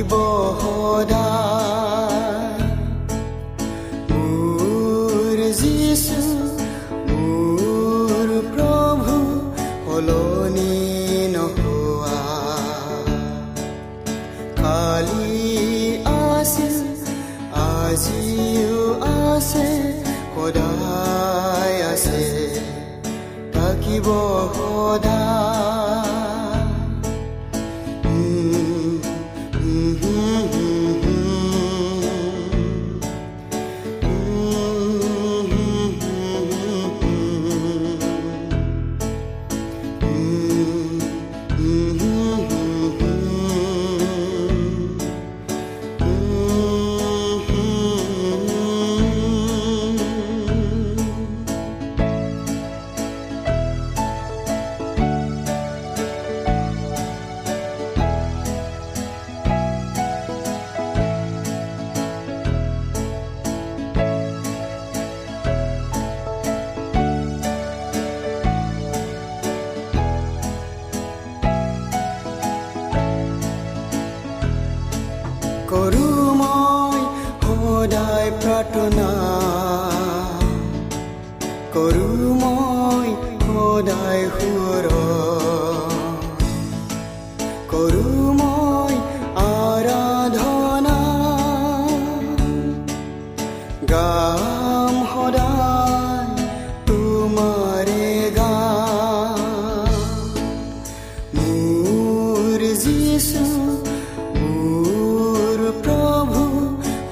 থাকিব সদায়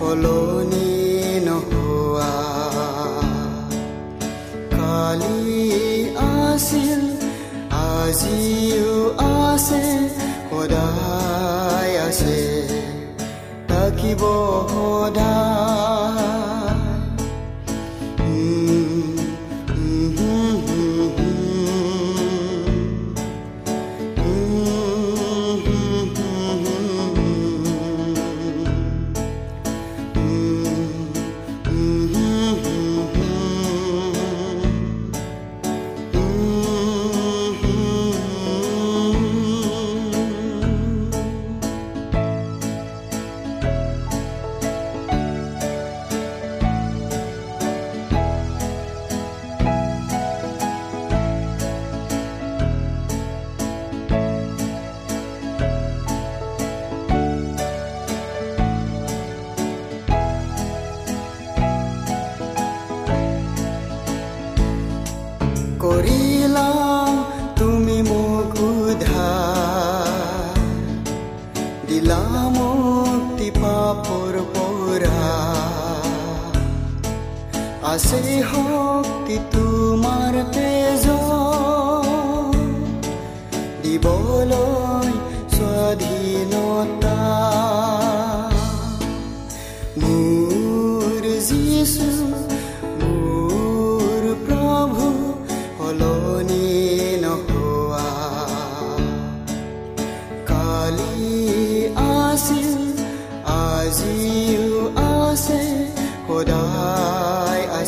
সলনি নোহোৱা কালি আছিল আজিও আছে সদায় আছে থাকিব সদায়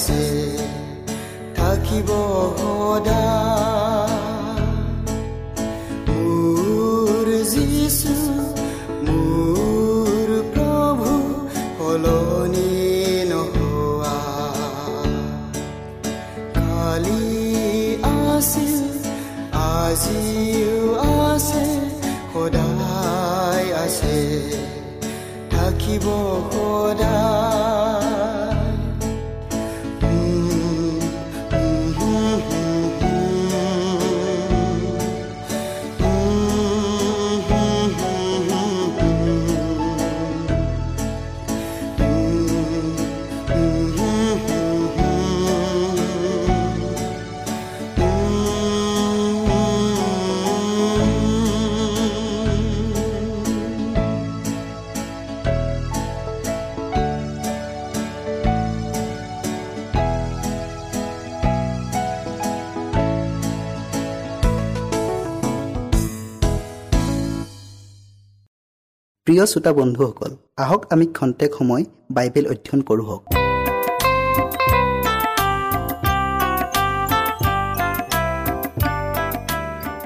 places. প্ৰিয় শ্ৰোতা বন্ধুসকল আহক আমি খন্তেক সময় বাইবেল অধ্যয়ন কৰোঁ হওক।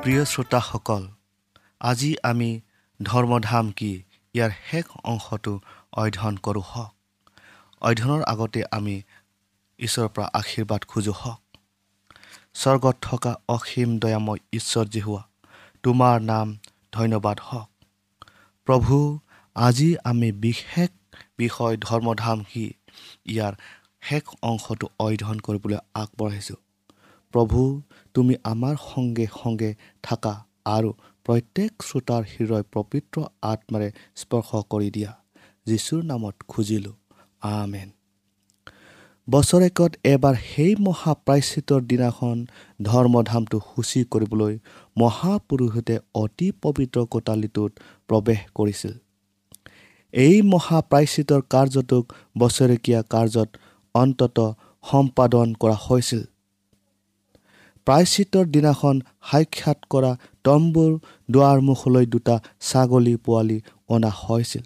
প্ৰিয় শ্ৰোতাসকল আজি আমি ধৰ্মধাম কি ইয়াৰ শেষ অংশটো অধ্যয়ন কৰোঁ হওক। অধ্যয়নৰ আগতে আমি ঈশ্বৰৰ পৰা আশীৰ্বাদ খোজোঁ হওক। স্বৰ্গত থকা অসীম দয়াময় ঈশ্বৰ জিহুৱা তোমাৰ নাম ধন্যবাদ হওক। প্ৰভু আজি আমি বিশেষ বিষয় ধৰ্মধাম কি ইয়াৰ শেষ অংশটো অধ্যয়ন কৰিবলৈ আগবঢ়াইছোঁ। প্ৰভু তুমি আমাৰ সংগে সংগে থাকা আৰু প্ৰত্যেক শ্ৰোতাৰ হৃদয় পবিত্ৰ আত্মাৰে স্পৰ্শ কৰি দিয়া। যীশুৰ নামত খুজিলোঁ। আমেন। বছৰেকত এবাৰ সেই মহাপ্ৰায়চিতৰ দিনাখন ধৰ্মধামটো সূচী কৰিবলৈ মহাপুৰুষতে অতি পবিত্ৰ কোটালীটোত প্ৰৱেশ কৰিছিল। এই মহাপ্ৰায়চিতৰ কাৰ্যটোক বছৰেকীয়া কাৰ্যত অন্তত সম্পাদন কৰা হৈছিল। প্ৰায়চিতৰ দিনাখন সাক্ষাৎ কৰা তম্বুৰ দুৱাৰমুখলৈ দুটা ছাগলী পোৱালি অনা হৈছিল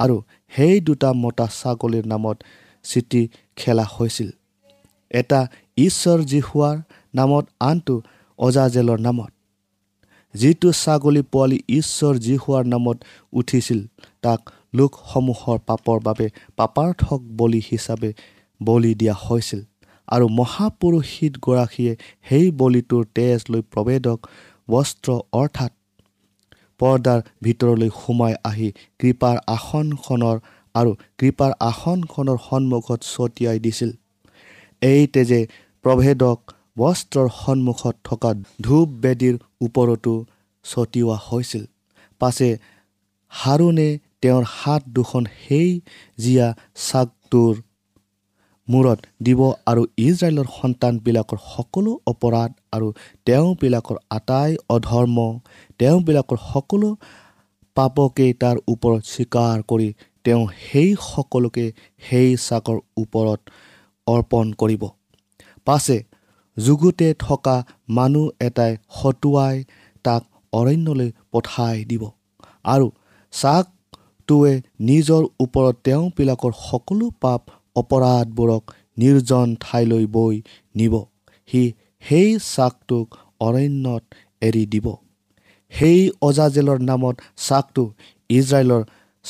আৰু সেই দুটা মতা ছাগলীৰ নামত চিঠি খেলা হৈছিল। এটা ঈশ্বৰ জিহুৱাৰ নামত আনটো অজাজেলৰ নামত। যিটো ছাগলী পোৱালি ঈশ্বৰ জিহুৱাৰ নামত উঠিছিল তাক লোকসমূহৰ পাপৰ বাবে পাপাৰ্থক বলি হিচাপে বলি দিয়া হৈছিল আৰু মহাপুৰোহিতগৰাকীয়ে সেই বলিটোৰ তেজ লৈ প্ৰবেদক বস্ত্ৰ অৰ্থাৎ পৰ্দাৰ ভিতৰলৈ সোমাই আহি কৃপাৰ আসনখনৰ আৰু কৃপাৰ আসনখনৰ সন্মুখত ছটিয়াই দিছিল। এই তেজে প্ৰভেদক বস্ত্ৰৰ সন্মুখত থকা ধূপ বেদীৰ ওপৰতো ছটিওৱা হৈছিল। পাছে হাৰুণে তেওঁৰ হাত দুখন সেই জীয়া চাগটোৰ মূৰত দিব আৰু ইজৰাইলৰ সন্তানবিলাকৰ সকলো অপৰাধ আৰু তেওঁবিলাকৰ আটাই অধৰ্ম তেওঁবিলাকৰ সকলো পাপকেই তাৰ ওপৰত স্বীকাৰ কৰি তেওঁ সেই সকলোকে সেই চাকৰ ওপৰত অৰ্পণ কৰিব। পাছে যুগুতে থকা মানুহ এটাই হতুৱাই তাক অৰণ্যলৈ পঠাই দিব আৰু চাকটোৱে নিজৰ ওপৰত তেওঁবিলাকৰ সকলো পাপ অপৰাধবোৰক নিৰ্জন ঠাইলৈ বৈ নিব। সি সেই চাকটোক অৰণ্যত এৰি দিব। সেই অজাজেলৰ নামত চাকটো ইজৰাইলৰ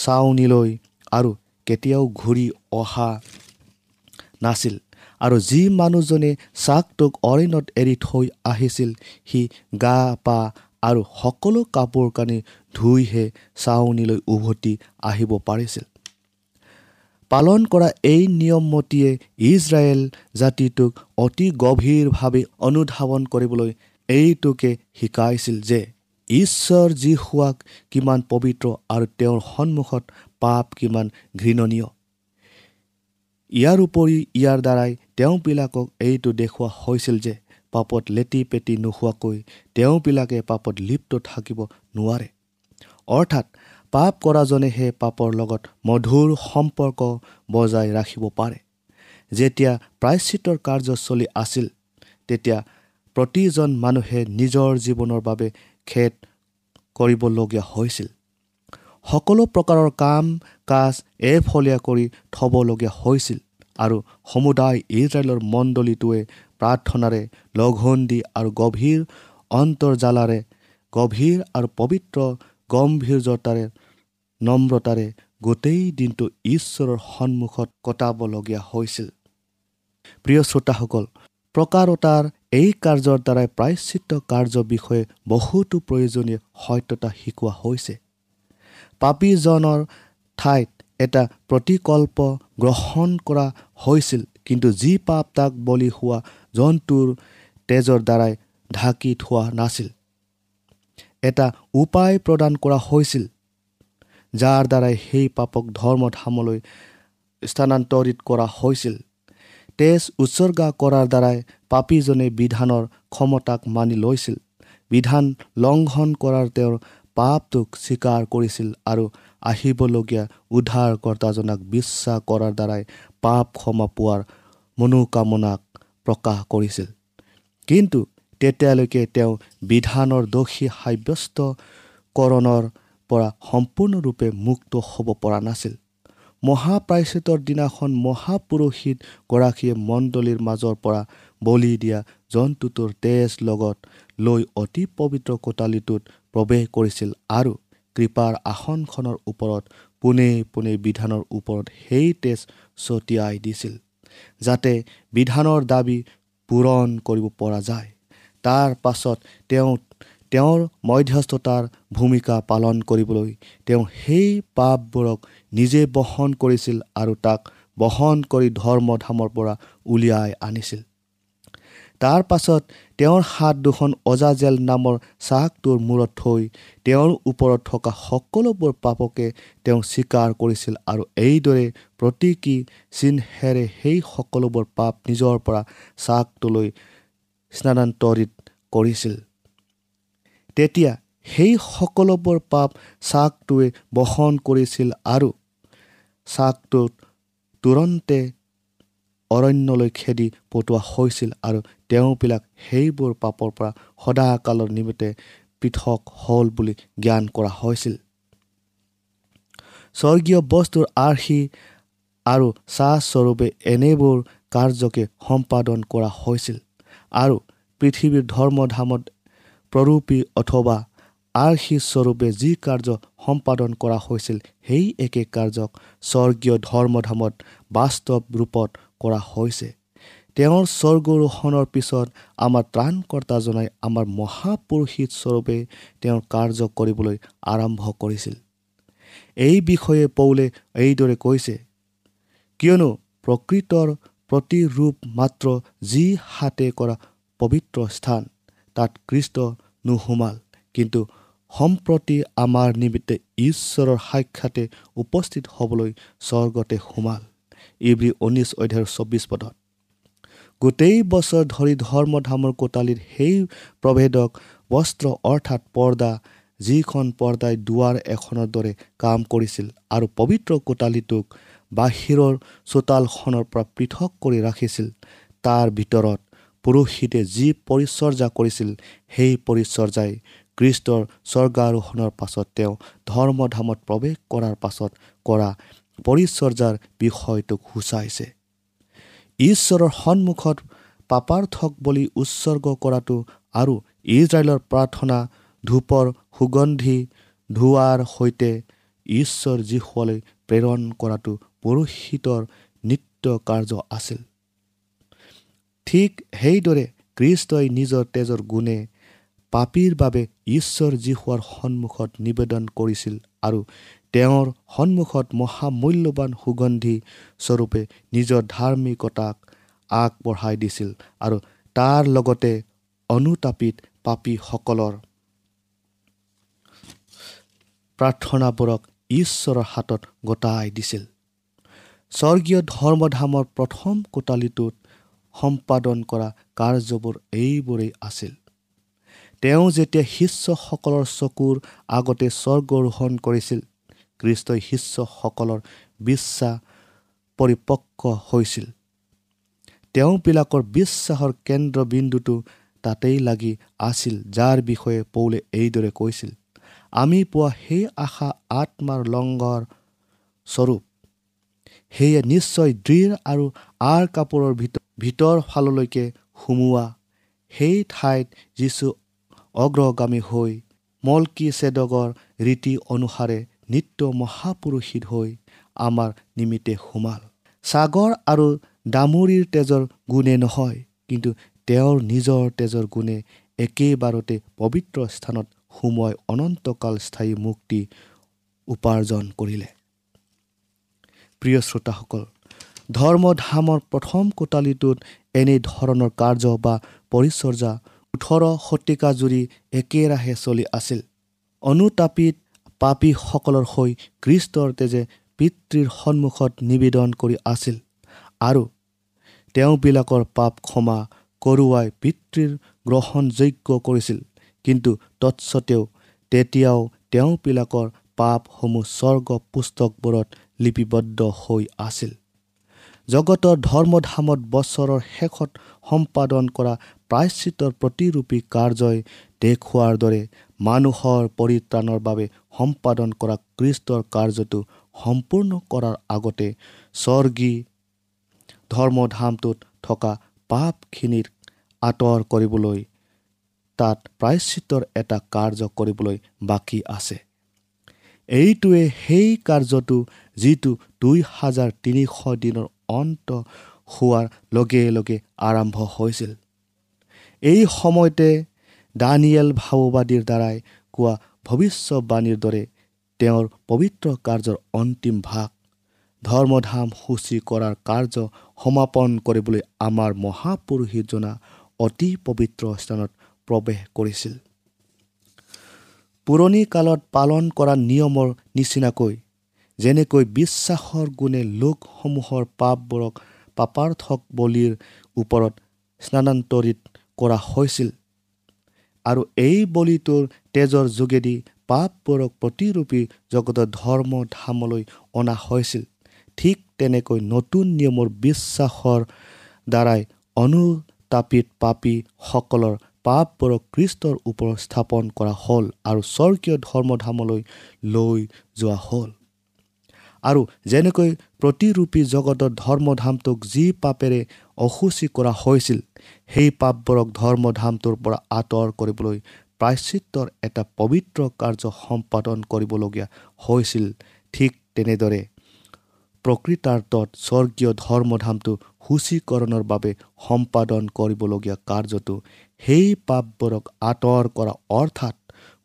চাউনিলৈ আৰু কেতিয়াও ঘূৰি অহা নাছিল। আৰু যি মানুহজনে চাকটোক অৰণ্যত এৰি থৈ আহিছিল সি গা পা আৰু সকলো কাপোৰ কানি ধুইহে চাউনিলৈ উভতি আহিব পাৰিছিল। পালন কৰা এই নিয়মমতীয়ে ইজৰাইল জাতিটোক অতি গভীৰভাৱে অনুধাৱন কৰিবলৈ এইটোকে শিকাইছিল যে ঈশ্বৰ যি হোৱাক কিমান পবিত্ৰ আৰু তেওঁৰ সন্মুখত পাপ কিমান ঘৃণনীয়। ইয়াৰ উপৰি ইয়াৰ দ্বাৰাই তেওঁবিলাকক এইটো দেখুওৱা হৈছিল যে পাপত লেটি পেটি নোহোৱাকৈ তেওঁবিলাকে পাপত লিপ্ত থাকিব নোৱাৰে। অৰ্থাৎ পাপ কৰাজনেহে পাপৰ লগত মধুৰ সম্পৰ্ক বজাই ৰাখিব পাৰে। যেতিয়া প্ৰায়শ্চিতৰ কাৰ্য চলি আছিল তেতিয়া প্ৰতিজন মানুহে নিজৰ জীৱনৰ বাবে খেদ কৰিবলগীয়া হৈছিল। সকলো প্ৰকাৰৰ কাম কাজ এফলীয়া কৰি থ'বলগীয়া হৈছিল আৰু সমুদায় ইজৰাইলৰ মণ্ডলীটোৱে প্ৰাৰ্থনাৰে লঘোণ দি আৰু গভীৰ অন্তৰ্জালাৰে গভীৰ আৰু পবিত্ৰ গম্ভীৰ্যতাৰে নম্ৰতাৰে গোটেই দিনটো ঈশ্বৰৰ সন্মুখত কটাবলগীয়া হৈছিল। প্ৰিয় শ্ৰোতাসকল প্ৰকাৰতাৰ এই কাৰ্যৰ দ্বাৰাই প্ৰায়শ্চিত্ত কাৰ্যৰ বিষয়ে বহুতো প্ৰয়োজনীয় সত্যতা শিকোৱা হৈছে। পাপীজনৰ ঠাইত এটা প্ৰতিকল্প গ্ৰহণ কৰা হৈছিল কিন্তু যি পাপ তাক বলি হোৱা জন্তুৰ তেজৰ দ্বাৰাই ঢাকি থোৱা নাছিল। এটা উপায় প্ৰদান কৰা হৈছিল যাৰ দ্বাৰাই সেই পাপক ধৰ্মধামলৈ স্থানান্তৰিত কৰা হৈছিল। তেজ উৎসৰ্গা কৰাৰ দ্বাৰাই পাপীজনে বিধানৰ ক্ষমতাক মানি লৈছিল। বিধান লংঘন কৰাৰ তেওঁৰ পাপটোক স্বীকাৰ কৰিছিল আৰু আহিবলগীয়া উদ্ধাৰকৰ্তাজনাক বিশ্বাস কৰাৰ দ্বাৰাই পাপ ক্ষমা পোৱাৰ মনোকামনাক প্ৰকাশ কৰিছিল। কিন্তু তেতিয়ালৈকে তেওঁ বিধানৰ দোষী সাব্যস্তকৰণৰ পৰা সম্পূৰ্ণৰূপে মুক্ত হ'ব পৰা নাছিল। মহাপ্ৰায়চিতৰ দিনাখন মহাপুৰোহিতগৰাকীয়ে মণ্ডলীৰ মাজৰ পৰা বলি দিয়া জন্তুটোৰ তেজ লগত লৈ অতি পবিত্ৰ কোটালিটোত প্ৰৱেশ কৰিছিল আৰু কৃপাৰ আসনখনৰ ওপৰত পোনে পোনে বিধানৰ ওপৰত সেই তেজ ছটিয়াই দিছিল যাতে বিধানৰ দাবী পূৰণ কৰিব পৰা যায়। তাৰ পাছত তেওঁ তেওঁৰ মধ্যস্থতাৰ ভূমিকা পালন কৰিবলৈ তেওঁ সেই পাপবোৰক নিজে বহন কৰিছিল আৰু তাক বহন কৰি ধৰ্মধামৰ পৰা উলিয়াই আনিছিল। তাৰ পাছত তেওঁৰ হাত দুখন অজাজেল নামৰ চাকটোৰ মূৰত থৈ তেওঁৰ ওপৰত থকা সকলোবোৰ পাপকে তেওঁ স্বীকাৰ কৰিছিল আৰু এইদৰে প্ৰতীকী চিহ্নেৰে সেই সকলোবোৰ পাপ নিজৰ পৰা চাকটোলৈ স্থানান্তৰিত কৰিছিল। তেতিয়া সেই সকলোবোৰ পাপ চাকটোৱে বহন কৰিছিল আৰু চাকটোত তুৰন্তে অৰণ্যলৈ খেদি পঠোৱা হৈছিল আৰু তেওঁবিলাক সেইবোৰ পাপৰ পৰা সদাকালৰ নিমিত্তে পৃথক হ'ল বুলি জ্ঞান কৰা হৈছিল। স্বৰ্গীয় বস্তুৰ আৰ্হি আৰু চাহস্বৰূপে এনেবোৰ কাৰ্যকে সম্পাদন কৰা হৈছিল আৰু পৃথিৱীৰ ধৰ্মধামত প্ৰৰূপী অথবা আৰ্হিস্বৰূপে যি কাৰ্য সম্পাদন কৰা হৈছিল সেই একে কাৰ্যক স্বৰ্গীয় ধৰ্মধামত বাস্তৱ ৰূপত কৰা হৈছে। তেওঁৰ স্বৰ্গৰোহণৰ পিছত আমাৰ ত্ৰাণকৰ্তাজনাই আমাৰ মহাপুৰুষিতস্বৰূপে তেওঁৰ কাৰ্য কৰিবলৈ আৰম্ভ কৰিছিল। এই বিষয়ে পৌলে এইদৰে কৈছে কিয়নো প্ৰকৃতৰ প্ৰতিৰূপ মাত্ৰ যি হাতে কৰা পবিত্ৰ স্থান তাত কৃষ্ট নোসোমাল। কিন্তু সম্প্ৰতি আমাৰ নিমিত্তে ঈশ্বৰৰ সাক্ষাতে উপস্থিত হ'বলৈ স্বৰ্গতে সোমাল। ইব্ৰী ঊনৈছ অধ্যায়ৰ চৌব্বিছ পদত। গোটেই বছৰ ধৰি ধৰ্মধামৰ কোটালীত সেই প্ৰভেদক বস্ত্ৰ অৰ্থাৎ পৰ্দা যিখন পৰ্দাই দুৱাৰ এখনৰ দৰে কাম কৰিছিল আৰু পবিত্ৰ কোটালীটোক বাহিৰৰ চোতালখনৰ পৰা পৃথক কৰি ৰাখিছিল তাৰ ভিতৰত পুৰোহিতে যি পৰিচৰ্যা কৰিছিল সেই পৰিচৰ্যাই কৃষ্টৰ স্বৰ্গাৰোহণৰ পাছত তেওঁ ধৰ্মধামত প্ৰৱেশ কৰাৰ পাছত কৰা পৰিচৰ্যাৰ বিষয়টোক সূচাইছে। ঈশ্বৰৰ সন্মুখত পাপাৰ্থক বুলি উৎসৰ্গ কৰাটো আৰু ইজৰাইলৰ প্ৰাৰ্থনা ধূপৰ সুগন্ধি ধোৱাৰ সৈতে ঈশ্বৰ যীশুৱালৈ প্ৰেৰণ কৰাটো পুৰোহিতৰ নিত্য কাৰ্য আছিল। ঠিক সেইদৰে কৃষ্টই নিজৰ তেজৰ গুণে পাপীৰ বাবে ঈশ্বৰ যীশুৱাৰ সন্মুখত নিবেদন কৰিছিল আৰু তেওঁৰ সন্মুখত মহামূল্যৱান সুগন্ধি স্বৰূপে নিজৰ ধাৰ্মিকতাক আগবঢ়াই দিছিল আৰু তাৰ লগতে অনুতাপিত পাপীসকলৰ প্ৰাৰ্থনাবোৰক ঈশ্বৰৰ হাতত গতাই দিছিল। স্বৰ্গীয় ধৰ্মধামৰ প্ৰথম কোটালীটোত সম্পাদন কৰা কাৰ্যবোৰ এইবোৰেই আছিল। তেওঁ যেতিয়া শিষ্যসকলৰ চকুৰ আগতে স্বৰ্গৰোহণ কৰিছিল কৃষ্টই শিষ্যসকলৰ বিশ্বাস পৰিপক্ক হৈছিল। তেওঁবিলাকৰ বিশ্বাসৰ কেন্দ্ৰবিন্দুটো তাতেই লাগি আছিল যাৰ বিষয়ে পৌলে এইদৰে কৈছিল আমি পোৱা সেই আশা আত্মাৰ লংঘৰ স্বৰূপ সেয়ে নিশ্চয় দৃঢ় আৰু আৰ কাপোৰৰ ভিতৰ ভিতৰ ফাললৈকে সুমোৱা। সেই ঠাইত যিচু অগ্ৰগামী হৈ মলকি চেদগৰ ৰীতি অনুসাৰে নিত্য মহাপুৰুষিত হৈ আমাৰ নিমিত্তে সোমাল। ছাগৰ আৰু দামুৰীৰ তেজৰ গুণে নহয় কিন্তু তেওঁৰ নিজৰ তেজৰ গুণে একেবাৰতে পবিত্ৰ স্থানত সোমোৱাই অনন্তকাল স্থায়ী মুক্তি উপাৰ্জন কৰিলে। প্ৰিয় শ্ৰোতাসকল ধৰ্মধামৰ প্ৰথম কোটালিটোত এনেধৰণৰ কাৰ্য বা পৰিচৰ্যা ওঠৰ শতিকা জুৰি একেৰাহে চলি আছিল। অনুতাপিত পাপীসকলৰ হৈ কৃষ্টৰ তেজে পিতৃৰ সন্মুখত নিবেদন কৰি আছিল আৰু তেওঁবিলাকৰ পাপ ক্ষমা কৰোৱাই পিতৃৰ গ্ৰহণযোগ্য কৰিছিল। কিন্তু তৎসত্বেও তেতিয়াও তেওঁবিলাকৰ পাপসমূহ স্বৰ্গ পুস্তকবোৰত লিপিবদ্ধ হৈ আছিল। জগতৰ ধৰ্মধামত বছৰৰ শেষত সম্পাদন কৰা প্ৰায়শ্চিতৰ প্ৰতিৰূপী কাৰ্যই দেখুওৱাৰ দৰে মানুহৰ পৰিত্ৰাণৰ বাবে সম্পাদন কৰা কৃষ্টৰ কাৰ্যটো সম্পূৰ্ণ কৰাৰ আগতে স্বৰ্গী ধৰ্মধামটোত থকা পাপখিনিৰ আঁতৰ কৰিবলৈ তাত প্ৰায়শ্চিতৰ এটা কাৰ্য কৰিবলৈ বাকী আছে। এইটোৱে সেই কাৰ্যটো যিটো দুই হাজাৰ তিনিশ দিনৰ অন্ত হোৱাৰ লগে লগে আৰম্ভ হৈছিল। এই সময়তে দানিয়েল ভাওবাদীৰ দ্বাৰাই কোৱা ভৱিষ্যবাণীৰ দৰে তেওঁৰ পবিত্ৰ কাৰ্যৰ অন্তিম ভাগ ধৰ্মধাম সূচী কৰাৰ কাৰ্য সমাপন কৰিবলৈ আমাৰ মহাপুৰুষজনা অতি পবিত্ৰ স্থানত প্ৰৱেশ কৰিছিল। পুৰণি কালত পালন কৰা নিয়মৰ নিচিনাকৈ যেনেকৈ বিশ্বাসৰ গুণে লোকসমূহৰ পাপবোৰক পাপাৰ্থক বলিৰ ওপৰত স্নানান্তৰিত কৰা হৈছিল। আৰু এই বলিটোৰ তেজৰ যোগেদি পাপবোৰক প্ৰতিৰূপী জগতৰ ধৰ্ম ধামলৈ অনা হৈছিল। ঠিক তেনেকৈ নতুন নিয়মৰ বিশ্বাসৰ দ্বাৰাই অনুতাপিত পাপীসকলৰ পাপবোৰক কৃষ্টৰ ওপৰত স্থাপন কৰা হ'ল আৰু স্বৰ্গীয় ধৰ্মধামলৈ লৈ যোৱা হ'ল। আৰু যেনেকৈ প্ৰতিৰূপী জগতৰ ধৰ্মধামটোক যি পাপেৰে অসুচী কৰা হৈছিল সেই পাপবোৰক ধৰ্মধামটোৰ পৰা আঁতৰ কৰিবলৈ প্ৰায়চিত্ৰৰ এটা পবিত্ৰ কাৰ্য সম্পাদন কৰিবলগীয়া হৈছিল ঠিক তেনেদৰে। প্ৰকৃতাৰ্থত স্বৰ্গীয় ধৰ্মধামটো সূচীকৰণৰ বাবে সম্পাদন কৰিবলগীয়া কাৰ্যটো সেই পাপবোৰক আঁতৰ কৰা অৰ্থাৎ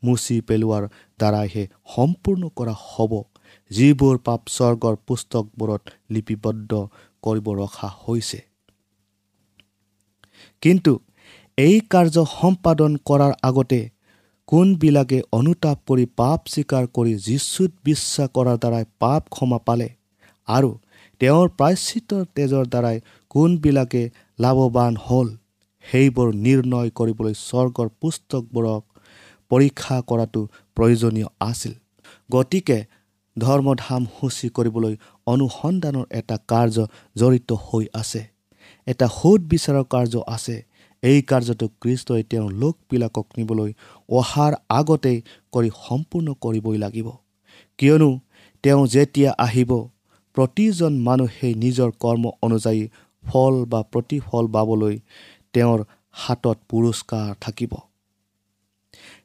মুচি পেলোৱাৰ দ্বাৰাইহে সম্পূৰ্ণ কৰা হ'ব। যিবোৰ পাপ স্বৰ্গৰ পুস্তকবোৰত লিপিবদ্ধ কৰিব ৰখা হৈছে। কিন্তু এই কাৰ্য সম্পাদন কৰাৰ আগতে কোনবিলাকে অনুতাপ কৰি পাপ স্বীকাৰ কৰি যীশুত বিশ্বাস কৰাৰ দ্বাৰাই পাপ ক্ষমা পালে আৰু তেওঁৰ প্ৰায়শ্চিতৰ তেজৰ দ্বাৰাই কোনবিলাকে লাভৱান হ'ল সেইবোৰ নিৰ্ণয় কৰিবলৈ স্বৰ্গৰ পুস্তকবোৰক পৰীক্ষা কৰাটো প্ৰয়োজনীয় আছিল। গতিকে ধৰ্মধাম সূচী কৰিবলৈ অনুসন্ধানৰ এটা কাৰ্য জড়িত হৈ আছে। এটা সোধ বিচাৰৰ কাৰ্য আছে। এই কাৰ্যটো কৃষ্টই তেওঁৰ লোকবিলাকক নিবলৈ অহাৰ আগতেই কৰি সম্পূৰ্ণ কৰিবই লাগিব। কিয়নো তেওঁ যেতিয়া আহিব প্ৰতিজন মানুহেই নিজৰ কৰ্ম অনুযায়ী ফল বা প্ৰতিফল পাবলৈ তেওঁৰ হাতত পুৰস্কাৰ থাকিব।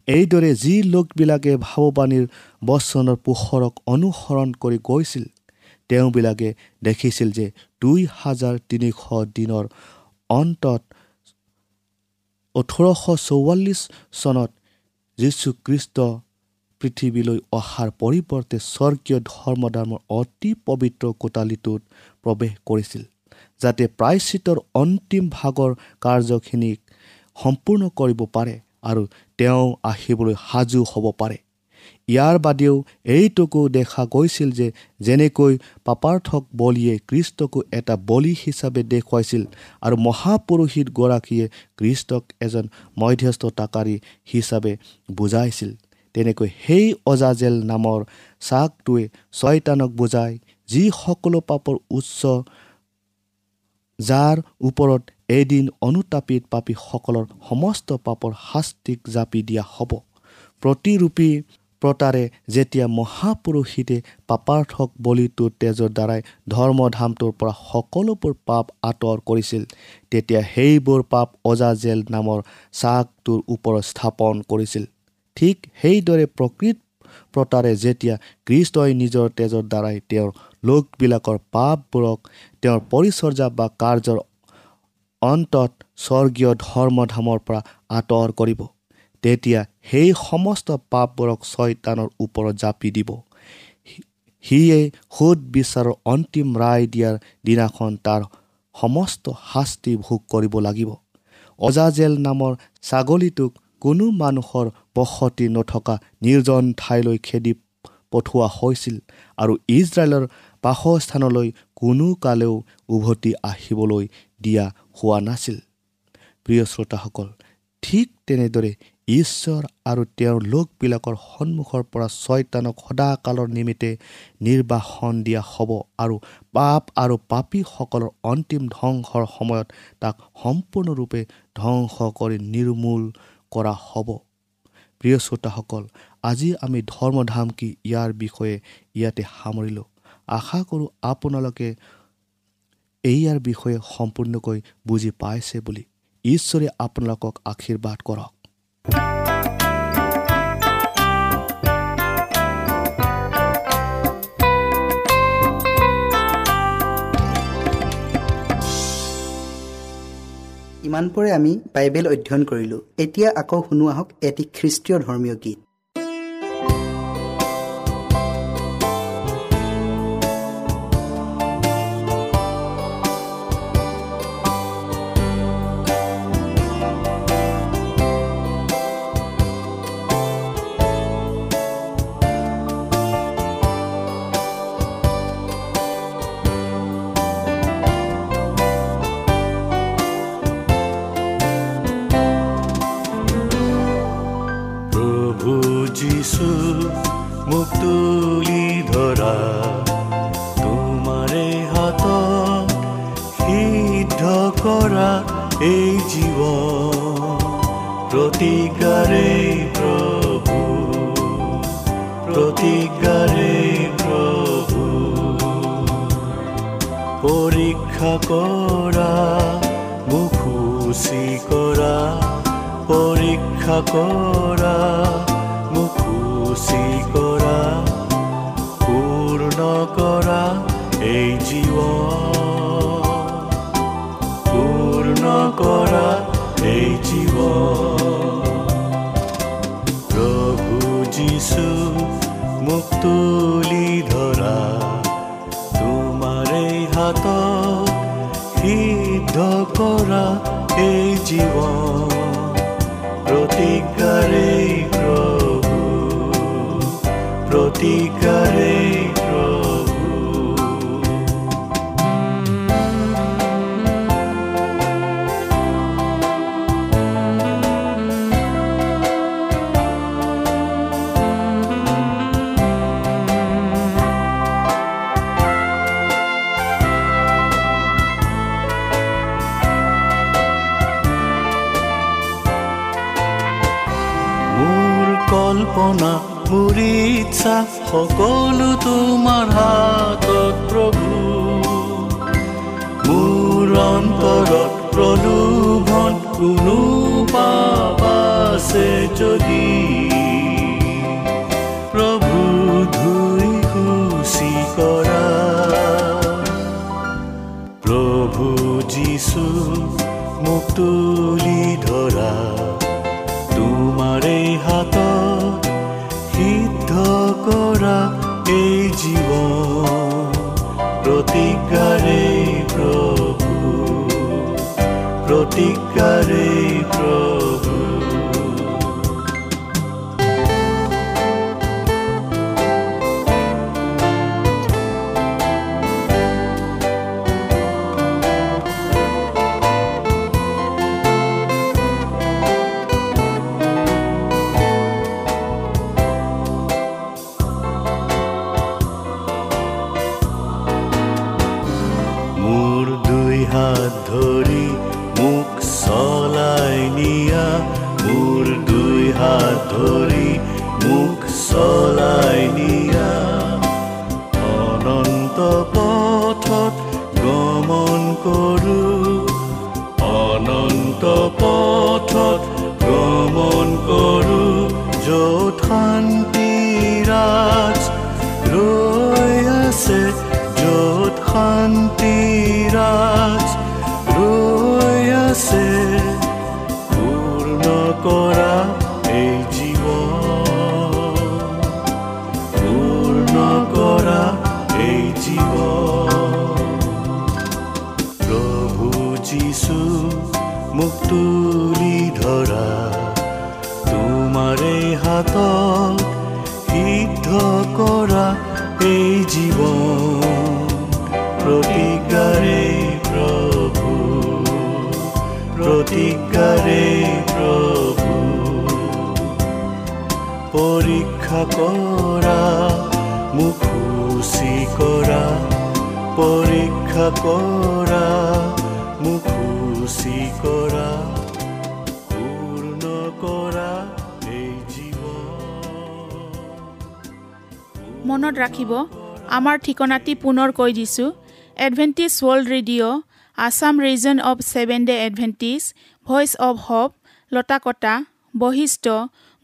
এইদৰে যি লোকবিলাকে ভাৱবাণীৰ বচনৰ পোহৰক অনুসৰণ কৰি গৈছিল তেওঁবিলাকে দেখিছিল যে দুই হাজাৰ তিনিশ দিনৰ অন্তত ওঠৰশ চৌৱাল্লিছ চনত যীশুখ্ৰীষ্ট পৃথিৱীলৈ অহাৰ পৰিৱৰ্তে স্বৰ্গীয় ধৰ্মধৰ্মৰ অতি পবিত্ৰ কোটালিটোত প্ৰৱেশ কৰিছিল যাতে প্ৰায়চিতৰ অন্তিম ভাগৰ কাৰ্যখিনিক সম্পূৰ্ণ কৰিব পাৰে আৰু তেওঁ আহিবলৈ সাজু হ'ব পাৰে। ইয়াৰ বাদেও এইটোকো দেখা গৈছিল যে যেনেকৈ পাপাৰ্থক বলিয়ে কৃষ্টকো এটা বলি হিচাপে দেখুৱাইছিল আৰু মহাপুৰুষিতগৰাকীয়ে কৃষ্টক এজন মধ্যস্থতাকাৰী হিচাপে বুজাইছিল। তেনেকৈ সেই অজাজেল নামৰ চাকটোৱে ছয়তানক বুজায় যি সকলো পাপৰ উচ্চ যাৰ ওপৰত এদিন অনুতাপিত পাপীসকলৰ সমস্ত পাপৰ শাস্তিক জাপি দিয়া হ'ব। প্ৰতিৰূপী প্ৰতাৰে যেতিয়া মহাপুৰুষিতে পাপাৰ্থক বলিটোৰ তেজৰ দ্বাৰাই ধৰ্মধামটোৰ পৰা সকলোবোৰ পাপ আঁতৰ কৰিছিল তেতিয়া সেইবোৰ পাপ অজাজেল নামৰ চাকটোৰ ওপৰত স্থাপন কৰিছিল। ঠিক সেইদৰে প্ৰকৃত প্ৰতাৰে যেতিয়া কৃষ্টই নিজৰ তেজৰ দ্বাৰাই তেওঁৰ লোকবিলাকৰ পাপবোৰক তেওঁৰ পৰিচৰ্যা বা কাৰ্যৰ অন্তত স্বৰ্গীয় ধৰ্মধামৰ পৰা আঁতৰ কৰিব। তেতিয়া সেই সমস্ত পাপবোৰক ছয়তানৰ ওপৰত জাপি দিব। সিয়ে সুদ বিচাৰৰ অন্তিম ৰায় দিয়াৰ দিনাখন তাৰ সমস্ত শাস্তি ভোগ কৰিব লাগিব। অজাজেল নামৰ ছাগলীটোক কোনো মানুহৰ বসতি নথকা নিৰ্জন ঠাইলৈ খেদি পঠোৱা হৈছিল আৰু ইজৰাইলৰ বাসস্থানলৈ কোনো কালেও উভতি আহিবলৈ দিয়া হোৱা নাছিল। প্ৰিয় শ্ৰোতাসকল ঠিক তেনেদৰে ঈশ্বৰ আৰু তেওঁৰ লোকবিলাকৰ সন্মুখৰ পৰা ছয়তানক সদাকালৰ নিমিত্তে নিৰ্বাসন দিয়া হ'ব আৰু পাপ আৰু পাপীসকলৰ অন্তিম ধ্বংসৰ সময়ত তাক সম্পূৰ্ণৰূপে ধ্বংস কৰি নিৰ্মূল কৰা হ'ব। প্ৰিয় শ্ৰোতাসকল আজি আমি ধৰ্মধাম কি ইয়াৰ বিষয়ে ইয়াতে সামৰিলোঁ। আশা কৰোঁ আপোনালোকে এইয়াৰ বিষয়ে সম্পূৰ্ণকৈ বুজি পাইছে বুলি ঈশ্বৰে আপোনালোকক আশীৰ্বাদ কৰক। ইমানপৰে আমি বাইবেল অধ্যয়ন কৰিলোঁ। এতিয়া আকৌ শুনো আহক এটি খ্ৰীষ্টীয় ধৰ্মীয় গীত। কৰা এই জীৱ প্ৰতিজ্ঞাৰে প্ৰভু প্ৰতিজ্ঞাৰে প্ৰভু পৰীক্ষা কৰা মোক খুচি কৰা পৰীক্ষা কৰা মোক খুচি কৰা পূৰ্ণ কৰা এই জীৱন কৰা এই জীৱন প্ৰভু যিছু মোক তুলি ধৰা তোমাৰে হাতত সিদ্ধ কৰা এই জীৱন প্ৰতিজ্ঞাৰে প্ৰভু প্ৰতিজ্ঞাৰে প্ৰভু সকলো তোমাৰ হাতত প্ৰভু। মোৰ অন্তৰত প্ৰলোভন কোনো পাপ আছে যদি প্ৰতিজ্ঞাৰে পথত গমন কৰোঁ। অনন্ত পথত গমন কৰোঁ। য'ত পৰীক্ষা কৰা মোক খুচি কৰা পৰীক্ষা কৰা মোক খুচি কৰা মনত ৰাখিব আমাৰ ঠিকনাটি পুনৰ কৈ দিছোঁ Adventist world radio' Assam region of seven day Adventist voice of hope Latakata Basistha